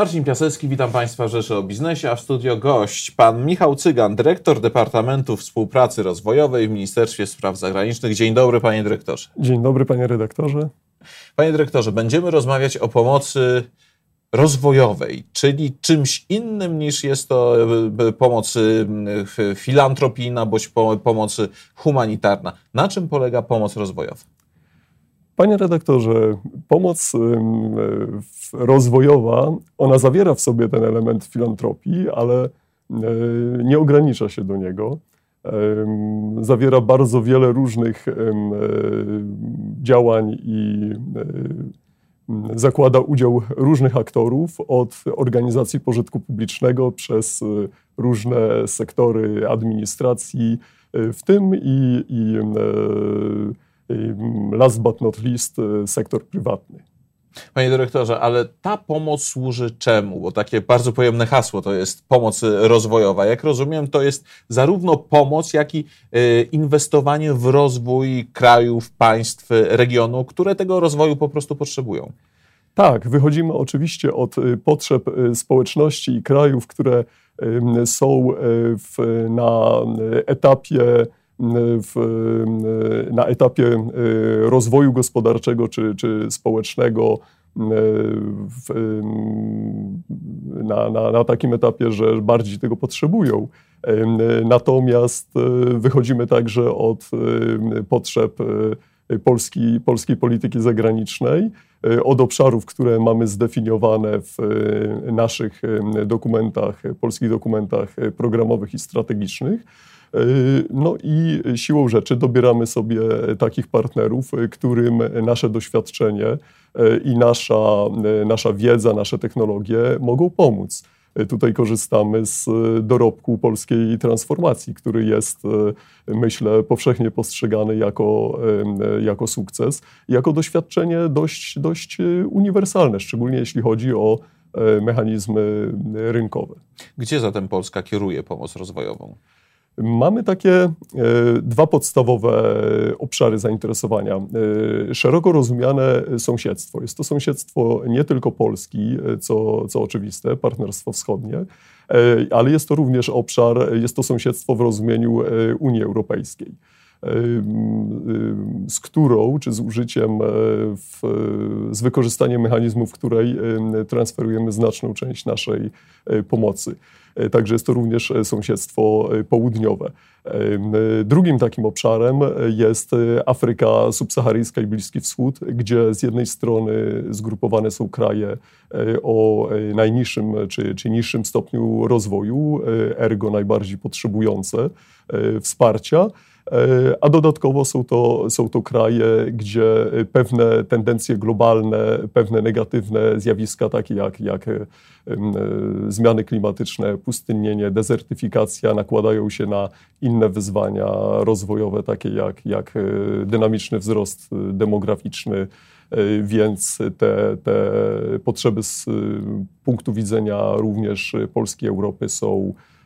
Marcin Piasecki, witam Państwa w Rzeszy o Biznesie, a w studio gość pan Michał Cygan, dyrektor Departamentu Współpracy Rozwojowej w Ministerstwie Spraw Zagranicznych. Dzień dobry, panie dyrektorze. Dzień dobry, panie redaktorze. Panie dyrektorze, będziemy rozmawiać o pomocy rozwojowej, czyli czymś innym niż jest to e, pomoc e, filantropijna bądź pomoc humanitarna. Na czym polega pomoc rozwojowa? Panie redaktorze, pomoc rozwojowa, ona zawiera w sobie ten element filantropii, ale e, nie ogranicza się do niego. Zawiera bardzo wiele różnych działań i zakłada udział różnych aktorów, od organizacji pożytku publicznego przez e, różne sektory administracji, e, w tym i, i last but not least sektor prywatny. Panie dyrektorze, ale ta pomoc służy czemu? Bo takie bardzo pojemne hasło to jest pomoc rozwojowa. Jak rozumiem, to jest zarówno pomoc, jak i y, inwestowanie w rozwój krajów, państw, regionu, które tego rozwoju po prostu potrzebują. Tak, wychodzimy oczywiście od y, potrzeb y, społeczności i krajów, które są w, na etapie w, na etapie rozwoju gospodarczego czy, czy społecznego, w, na, na, na takim etapie, że bardziej tego potrzebują. Natomiast wychodzimy także od potrzeb Polski, polskiej polityki zagranicznej, od obszarów, które mamy zdefiniowane w naszych dokumentach, polskich dokumentach programowych i strategicznych no i siłą rzeczy dobieramy sobie takich partnerów, y, którym nasze doświadczenie y, i nasza, nasza wiedza, nasze technologie mogą pomóc. Tutaj korzystamy z dorobku polskiej transformacji, który jest, myślę, powszechnie postrzegany jako, jako sukces, jako doświadczenie dość, dość uniwersalne, szczególnie jeśli chodzi o mechanizmy rynkowe. Gdzie zatem Polska kieruje pomoc rozwojową? Mamy takie e, dwa podstawowe obszary zainteresowania. E, szeroko rozumiane sąsiedztwo. Jest to sąsiedztwo nie tylko Polski, e, co, co oczywiste, partnerstwo wschodnie, ale jest to również obszar, jest to sąsiedztwo w rozumieniu Unii Europejskiej z którą, czy z użyciem, w, z wykorzystaniem mechanizmów, w której transferujemy znaczną część naszej pomocy. E, także jest to również e, sąsiedztwo e, południowe. Drugim takim obszarem jest Afryka subsaharyjska i Bliski Wschód, gdzie z jednej strony zgrupowane są kraje o najniższym czy, czy niższym stopniu rozwoju, ergo najbardziej potrzebujące wsparcia. E, a dodatkowo są to, są to kraje, gdzie pewne tendencje globalne, pewne negatywne zjawiska, takie jak, jak e, zmiany klimatyczne, pustynnienie, dezertyfikacja, nakładają się na inne wyzwania rozwojowe, takie jak, jak e, dynamiczny wzrost demograficzny, więc te, te potrzeby z punktu widzenia również Polski, Europy są E,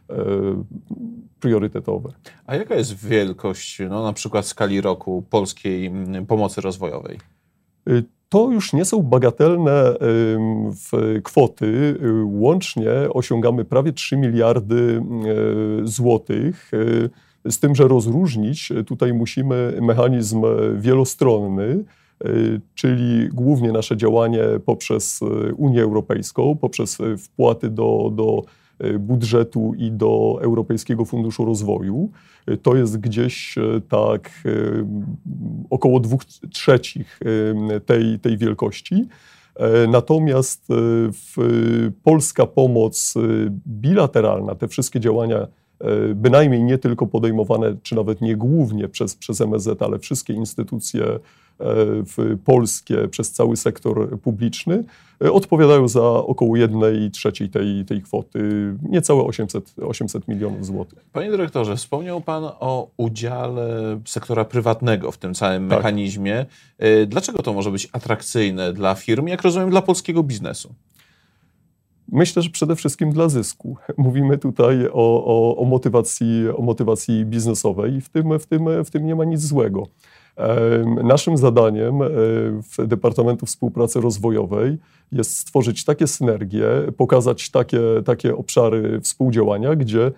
priorytetowe. A jaka jest wielkość, no, na przykład skali roku polskiej pomocy rozwojowej? Y, to już nie są bagatelne kwoty. Łącznie osiągamy prawie 3 miliardy e, złotych. E, z tym, że rozróżnić tutaj musimy mechanizm wielostronny, czyli głównie nasze działanie poprzez Unię Europejską, poprzez wpłaty do, do E, budżetu i do Europejskiego Funduszu Rozwoju. E, to jest gdzieś e, tak około dwóch trzecich tej, tej wielkości. Natomiast polska pomoc bilateralna, te wszystkie działania, bynajmniej nie tylko podejmowane, czy nawet nie głównie przez, przez MSZ, ale wszystkie instytucje w polskie przez cały sektor publiczny e, odpowiadają za około 1 trzeciej tej, tej kwoty, niecałe 800, 800 milionów złotych. Panie dyrektorze, wspomniał Pan o udziale sektora prywatnego w tym całym tak. mechanizmie. E, dlaczego to może być atrakcyjne dla firm, jak rozumiem, dla polskiego biznesu? Myślę, że przede wszystkim dla zysku. Mówimy tutaj o, o, o motywacji, o motywacji biznesowej i w tym, w, tym, w tym nie ma nic złego. Naszym zadaniem w Departamentu Współpracy Rozwojowej jest stworzyć takie synergie, pokazać takie, takie obszary współdziałania, gdzie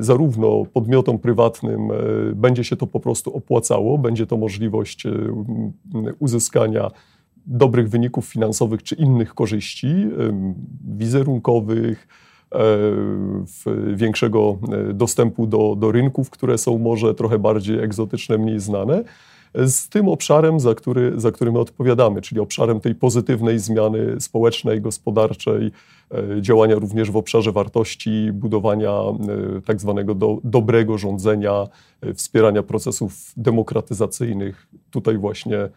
zarówno podmiotom prywatnym będzie się to po prostu opłacało, będzie to możliwość uzyskania dobrych wyników finansowych czy innych korzyści wizerunkowych, e, większego e, dostępu do, do rynków, które są może trochę bardziej egzotyczne, mniej znane, z tym obszarem, za który, za który my odpowiadamy, czyli obszarem tej pozytywnej zmiany społecznej, gospodarczej, e, działania również w obszarze wartości, budowania tak zwanego do, dobrego rządzenia, wspierania procesów demokratyzacyjnych. Tutaj właśnie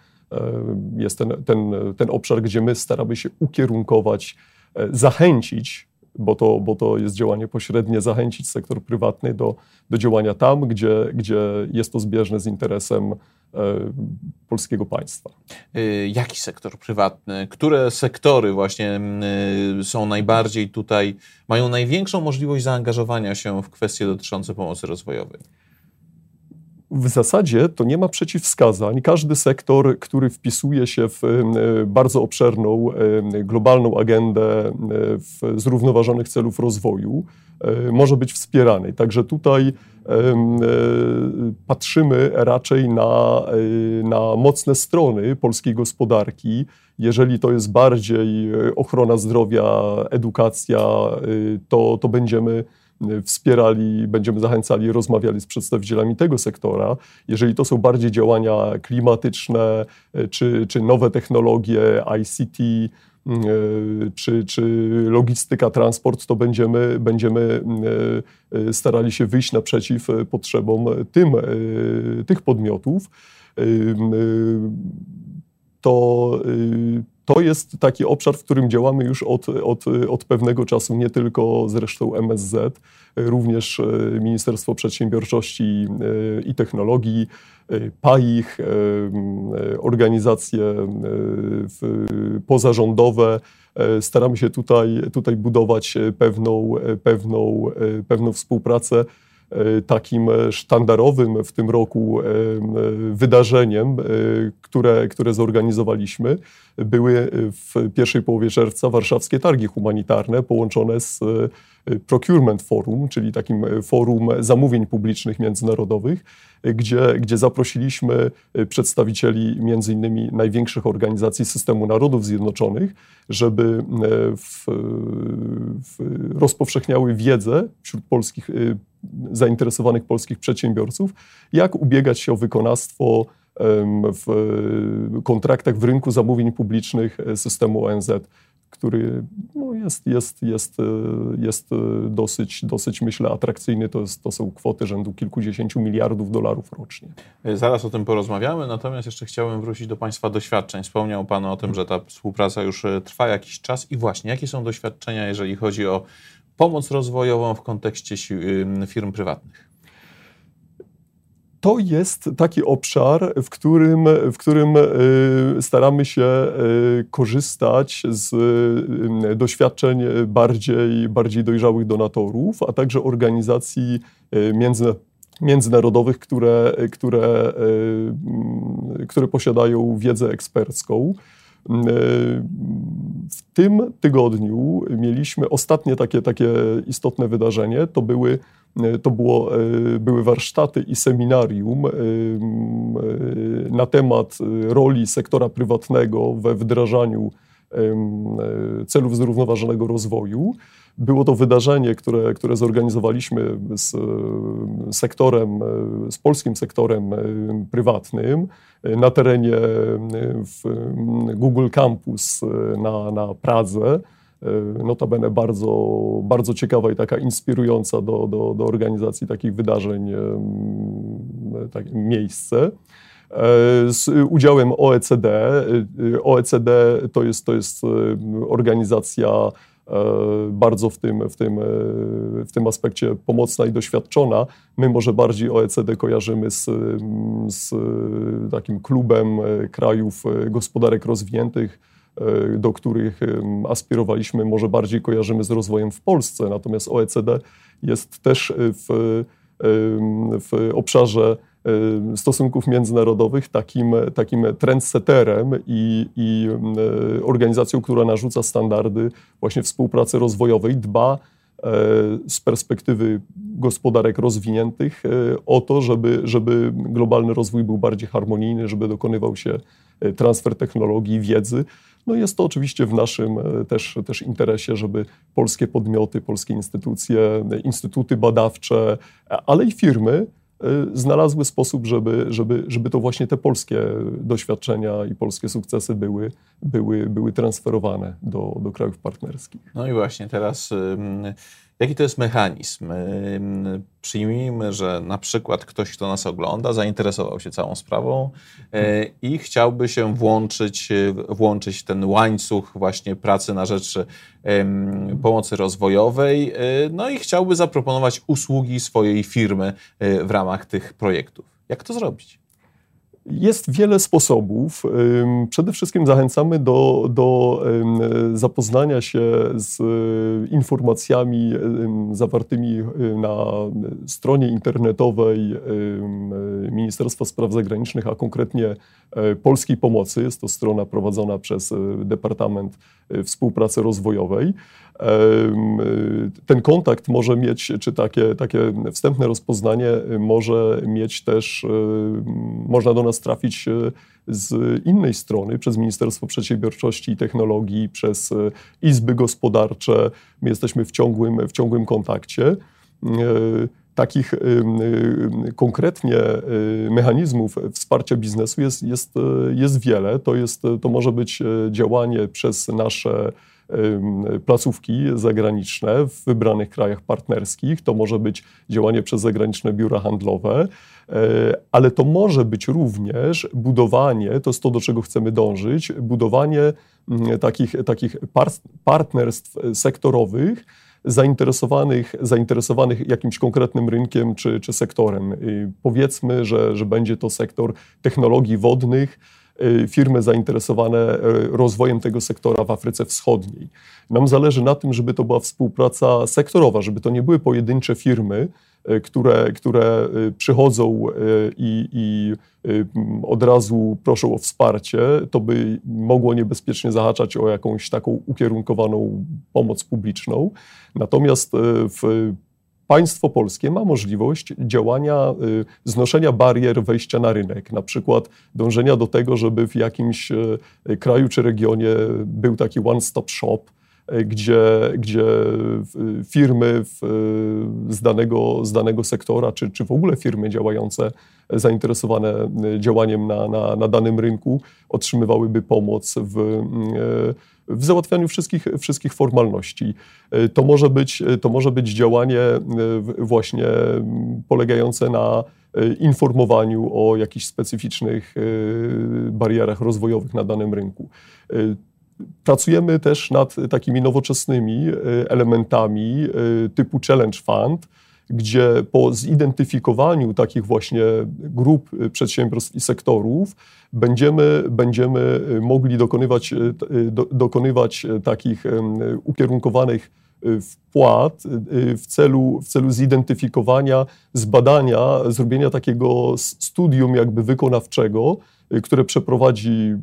jest ten, ten, ten obszar, gdzie my staramy się ukierunkować, e, zachęcić, bo to, bo to jest działanie pośrednie, zachęcić sektor prywatny do, do działania tam, gdzie, gdzie jest to zbieżne z interesem e, polskiego państwa. E, jaki sektor prywatny? Które sektory właśnie są najbardziej tutaj, mają największą możliwość zaangażowania się w kwestie dotyczące pomocy rozwojowej? W zasadzie to nie ma przeciwwskazań. Każdy sektor, który wpisuje się w bardzo obszerną globalną agendę zrównoważonych celów rozwoju, może być wspierany. Także tutaj patrzymy raczej na, na mocne strony polskiej gospodarki. Jeżeli to jest bardziej ochrona zdrowia, edukacja, to, to będziemy wspierali, będziemy zachęcali, rozmawiali z przedstawicielami tego sektora. Jeżeli to są bardziej działania klimatyczne e, czy, czy nowe technologie, ICT, e, czy, czy logistyka, transport, to będziemy, będziemy e, starali się wyjść naprzeciw potrzebom tym, tych podmiotów. To to jest taki obszar, w którym działamy już od, od, od pewnego czasu, nie tylko zresztą MSZ, również e, Ministerstwo Przedsiębiorczości e, i Technologii, PAIH, organizacje pozarządowe. Staramy się tutaj, tutaj budować pewną, pewną, pewną współpracę takim sztandarowym w tym roku e, wydarzeniem, e, które, które zorganizowaliśmy, były w pierwszej połowie czerwca warszawskie targi humanitarne połączone z Procurement Forum, czyli takim forum zamówień publicznych międzynarodowych, gdzie, gdzie zaprosiliśmy przedstawicieli między innymi największych organizacji systemu Narodów Zjednoczonych, żeby w, w rozpowszechniały wiedzę wśród polskich zainteresowanych polskich przedsiębiorców, jak ubiegać się o wykonawstwo w kontraktach w rynku zamówień publicznych e, systemu ONZ, który no jest, jest, jest, e, jest e, dosyć, dosyć, myślę, atrakcyjny. To, jest, to są kwoty rzędu kilkudziesięciu miliardów dolarów rocznie. Zaraz o tym porozmawiamy, natomiast jeszcze chciałem wrócić do Państwa doświadczeń. Wspomniał Pan o tym, że ta współpraca już trwa jakiś czas i właśnie, jakie są doświadczenia, jeżeli chodzi o pomoc rozwojową w kontekście firm prywatnych? To jest taki obszar, w którym, w którym y, staramy się y, korzystać z y, doświadczeń bardziej, bardziej dojrzałych donatorów, a także organizacji między, międzynarodowych, które, które, które posiadają wiedzę ekspercką. W tym tygodniu mieliśmy ostatnie takie, takie istotne wydarzenie. To były, to było, były warsztaty i seminarium na temat roli sektora prywatnego we wdrażaniu celów zrównoważonego rozwoju. Było to wydarzenie, które, które zorganizowaliśmy z sektorem, z polskim sektorem prywatnym na terenie Google Campus na, na Pradze. Notabene bardzo, bardzo ciekawa i taka inspirująca do, do, do organizacji takich wydarzeń tak, miejsce e, z udziałem OECD. OECD to jest, to jest organizacja E, bardzo w tym, w, tym, e, w tym aspekcie pomocna i doświadczona. My może bardziej OECD kojarzymy z, z takim klubem e, krajów gospodarek rozwiniętych, do których aspirowaliśmy, może bardziej kojarzymy z rozwojem w Polsce. Natomiast OECD jest też w, w obszarze stosunków międzynarodowych takim, takim trendsetterem i, i organizacją, która narzuca standardy właśnie współpracy rozwojowej, dba z perspektywy gospodarek rozwiniętych o to, żeby, żeby globalny rozwój był bardziej harmonijny, żeby dokonywał się transfer technologii, wiedzy. No jest to oczywiście w naszym e, też, też interesie, żeby polskie podmioty, polskie instytucje, instytuty badawcze, ale i firmy e, znalazły sposób, żeby, żeby, żeby to właśnie te polskie doświadczenia i polskie sukcesy były, były, były transferowane do, do krajów partnerskich. No i właśnie teraz Jaki to jest mechanizm? Przyjmijmy, że na przykład ktoś, kto nas ogląda, zainteresował się całą sprawą e, i chciałby się włączyć, włączyć ten łańcuch właśnie pracy na rzecz pomocy rozwojowej, e, no i chciałby zaproponować usługi swojej firmy e, w ramach tych projektów. Jak to zrobić? Jest wiele sposobów. Przede wszystkim zachęcamy do, do zapoznania się z e, informacjami zawartymi e, na stronie internetowej Ministerstwa Spraw Zagranicznych, a konkretnie e, Polskiej Pomocy. Jest to strona prowadzona przez Departament Współpracy Rozwojowej. Ten kontakt może mieć, czy takie, takie wstępne rozpoznanie może mieć też, można do nas trafić z innej strony, przez Ministerstwo Przedsiębiorczości i Technologii, przez izby gospodarcze. My jesteśmy w ciągłym, w ciągłym kontakcie. Takich konkretnie mechanizmów wsparcia biznesu jest, jest, jest wiele. To, jest, to może być działanie przez nasze placówki zagraniczne w wybranych krajach partnerskich. To może być działanie przez zagraniczne biura handlowe, e, ale to może być również budowanie, to jest to, do czego chcemy dążyć, budowanie mm, takich, takich partnerstw sektorowych, zainteresowanych, zainteresowanych jakimś konkretnym rynkiem czy, czy sektorem. Powiedzmy, że, że będzie to sektor technologii wodnych, firmy zainteresowane y, rozwojem tego sektora w Afryce Wschodniej. Nam zależy na tym, żeby to była współpraca sektorowa, żeby to nie były pojedyncze firmy, y, które, które przychodzą i, i od razu proszą o wsparcie, to by mogło niebezpiecznie zahaczać o jakąś taką ukierunkowaną pomoc publiczną. Natomiast w państwo polskie ma możliwość działania, y, znoszenia barier wejścia na rynek, na przykład dążenia do tego, żeby w jakimś y, kraju czy regionie był taki one-stop shop, y, gdzie, gdzie firmy z danego, z danego sektora, czy, czy w ogóle firmy działające, zainteresowane działaniem na, na, na danym rynku, otrzymywałyby pomoc w w załatwianiu wszystkich, wszystkich formalności. E, to może, być, e, to może być działanie e, właśnie polegające na informowaniu o jakichś specyficznych barierach rozwojowych na danym rynku. Pracujemy też nad takimi nowoczesnymi elementami typu Challenge Fund, gdzie po zidentyfikowaniu takich właśnie grup przedsiębiorstw i sektorów będziemy, będziemy mogli dokonywać, do, dokonywać takich ukierunkowanych wpłat w celu, w celu zidentyfikowania, zbadania, zrobienia takiego studium jakby wykonawczego, które przeprowadzi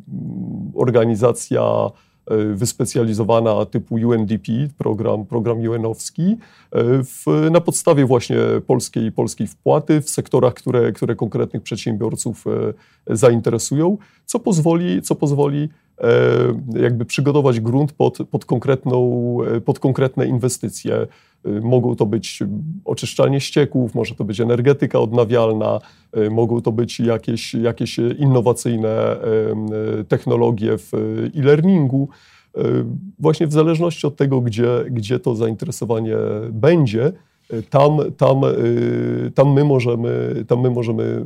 organizacja E, wyspecjalizowana typu UNDP, program, program UN-owski, e, w, na podstawie właśnie polskiej, polskiej wpłaty w sektorach, które, które konkretnych przedsiębiorców e, zainteresują, co pozwoli, co pozwoli jakby przygotować grunt pod, pod, konkretną, pod konkretne inwestycje. Mogą to być oczyszczanie ścieków, może to być energetyka odnawialna, mogą to być jakieś, jakieś innowacyjne technologie w e-learningu. Właśnie w zależności od tego, gdzie, gdzie to zainteresowanie będzie, tam, tam, tam, my możemy, tam my możemy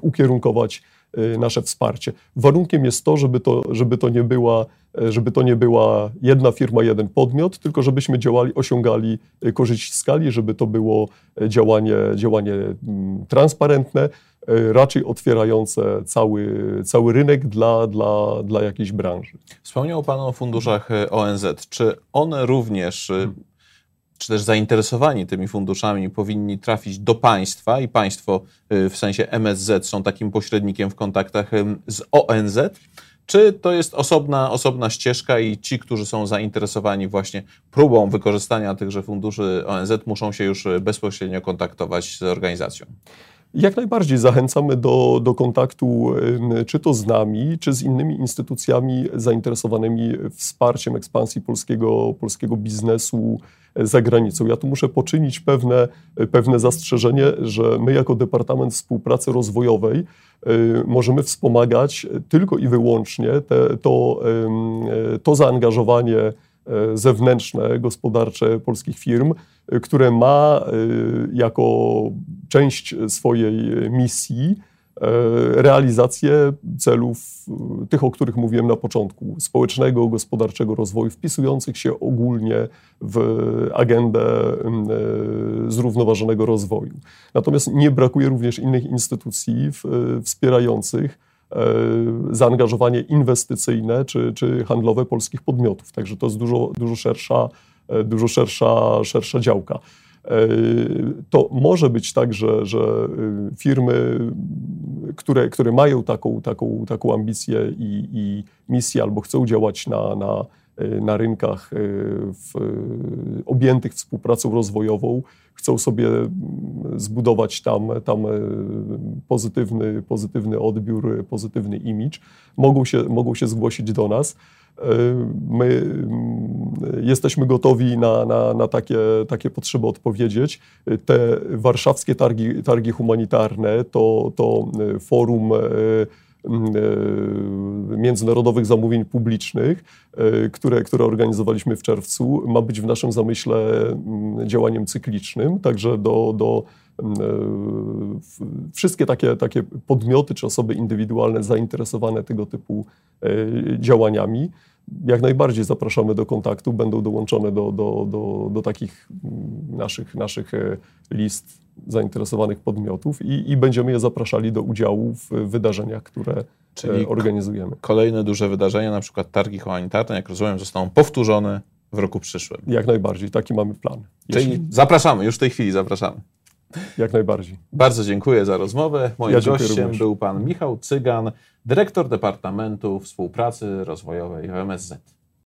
ukierunkować Y, nasze wsparcie. Warunkiem jest to, żeby to, żeby to, nie, była, y, żeby to nie była jedna firma, jeden podmiot, tylko żebyśmy działali, osiągali y, korzyść skali, żeby to było działanie, działanie mm, transparentne, raczej otwierające cały, cały rynek dla, dla, dla jakiejś branży. Wspomniał Pan o funduszach ONZ. Czy one również czy też zainteresowani tymi funduszami powinni trafić do państwa i państwo w sensie MSZ są takim pośrednikiem w kontaktach z ONZ, czy to jest osobna, osobna ścieżka i ci, którzy są zainteresowani właśnie próbą wykorzystania tychże funduszy ONZ, muszą się już bezpośrednio kontaktować z organizacją? Jak najbardziej zachęcamy do, do kontaktu czy to z nami, czy z innymi instytucjami zainteresowanymi wsparciem ekspansji polskiego, polskiego biznesu e, za granicą. Ja tu muszę poczynić pewne, pewne zastrzeżenie, że my jako Departament Współpracy Rozwojowej e, możemy wspomagać tylko i wyłącznie te, to, e, to zaangażowanie E, zewnętrzne, gospodarcze polskich firm, e, które ma e, jako część swojej misji realizację celów, tych, o których mówiłem na początku, społecznego, gospodarczego rozwoju, wpisujących się ogólnie w agendę zrównoważonego rozwoju. Natomiast nie brakuje również innych instytucji wspierających zaangażowanie inwestycyjne czy, czy handlowe polskich podmiotów. Także to jest dużo, dużo szersza, dużo szersza, szersza działka. E, to może być tak, że, że firmy, które, które mają taką, taką, taką ambicję i, i misję albo chcą działać na, na, na rynkach w, objętych współpracą rozwojową, chcą sobie mm, zbudować tam, tam pozytywny, pozytywny odbiór, pozytywny image, mogą się, mogą się zgłosić do nas. My mm, jesteśmy gotowi na, na, na takie, takie potrzeby odpowiedzieć. Te warszawskie targi, targi humanitarne to, to forum międzynarodowych zamówień publicznych, e, które, które organizowaliśmy w czerwcu, ma być w naszym zamyśle mm, działaniem cyklicznym, także do, do mm, e, wszystkie takie, takie podmioty czy osoby indywidualne zainteresowane tego typu działaniami jak najbardziej zapraszamy do kontaktu, będą dołączone do, do, do, do takich mm, naszych, naszych list zainteresowanych podmiotów i, i będziemy je zapraszali do udziału w wydarzeniach, które e, Czyli organizujemy. Kolejne duże wydarzenia, na przykład targi humanitarne, jak rozumiem, zostaną powtórzone w roku przyszłym. Jak najbardziej, taki mamy plan. Czyli Jeśli... zapraszamy, już w tej chwili zapraszamy. Jak najbardziej. Bardzo dziękuję za rozmowę. Moim ja gościem również. był pan Michał Cygan, dyrektor Departamentu Współpracy Rozwojowej w MSZ.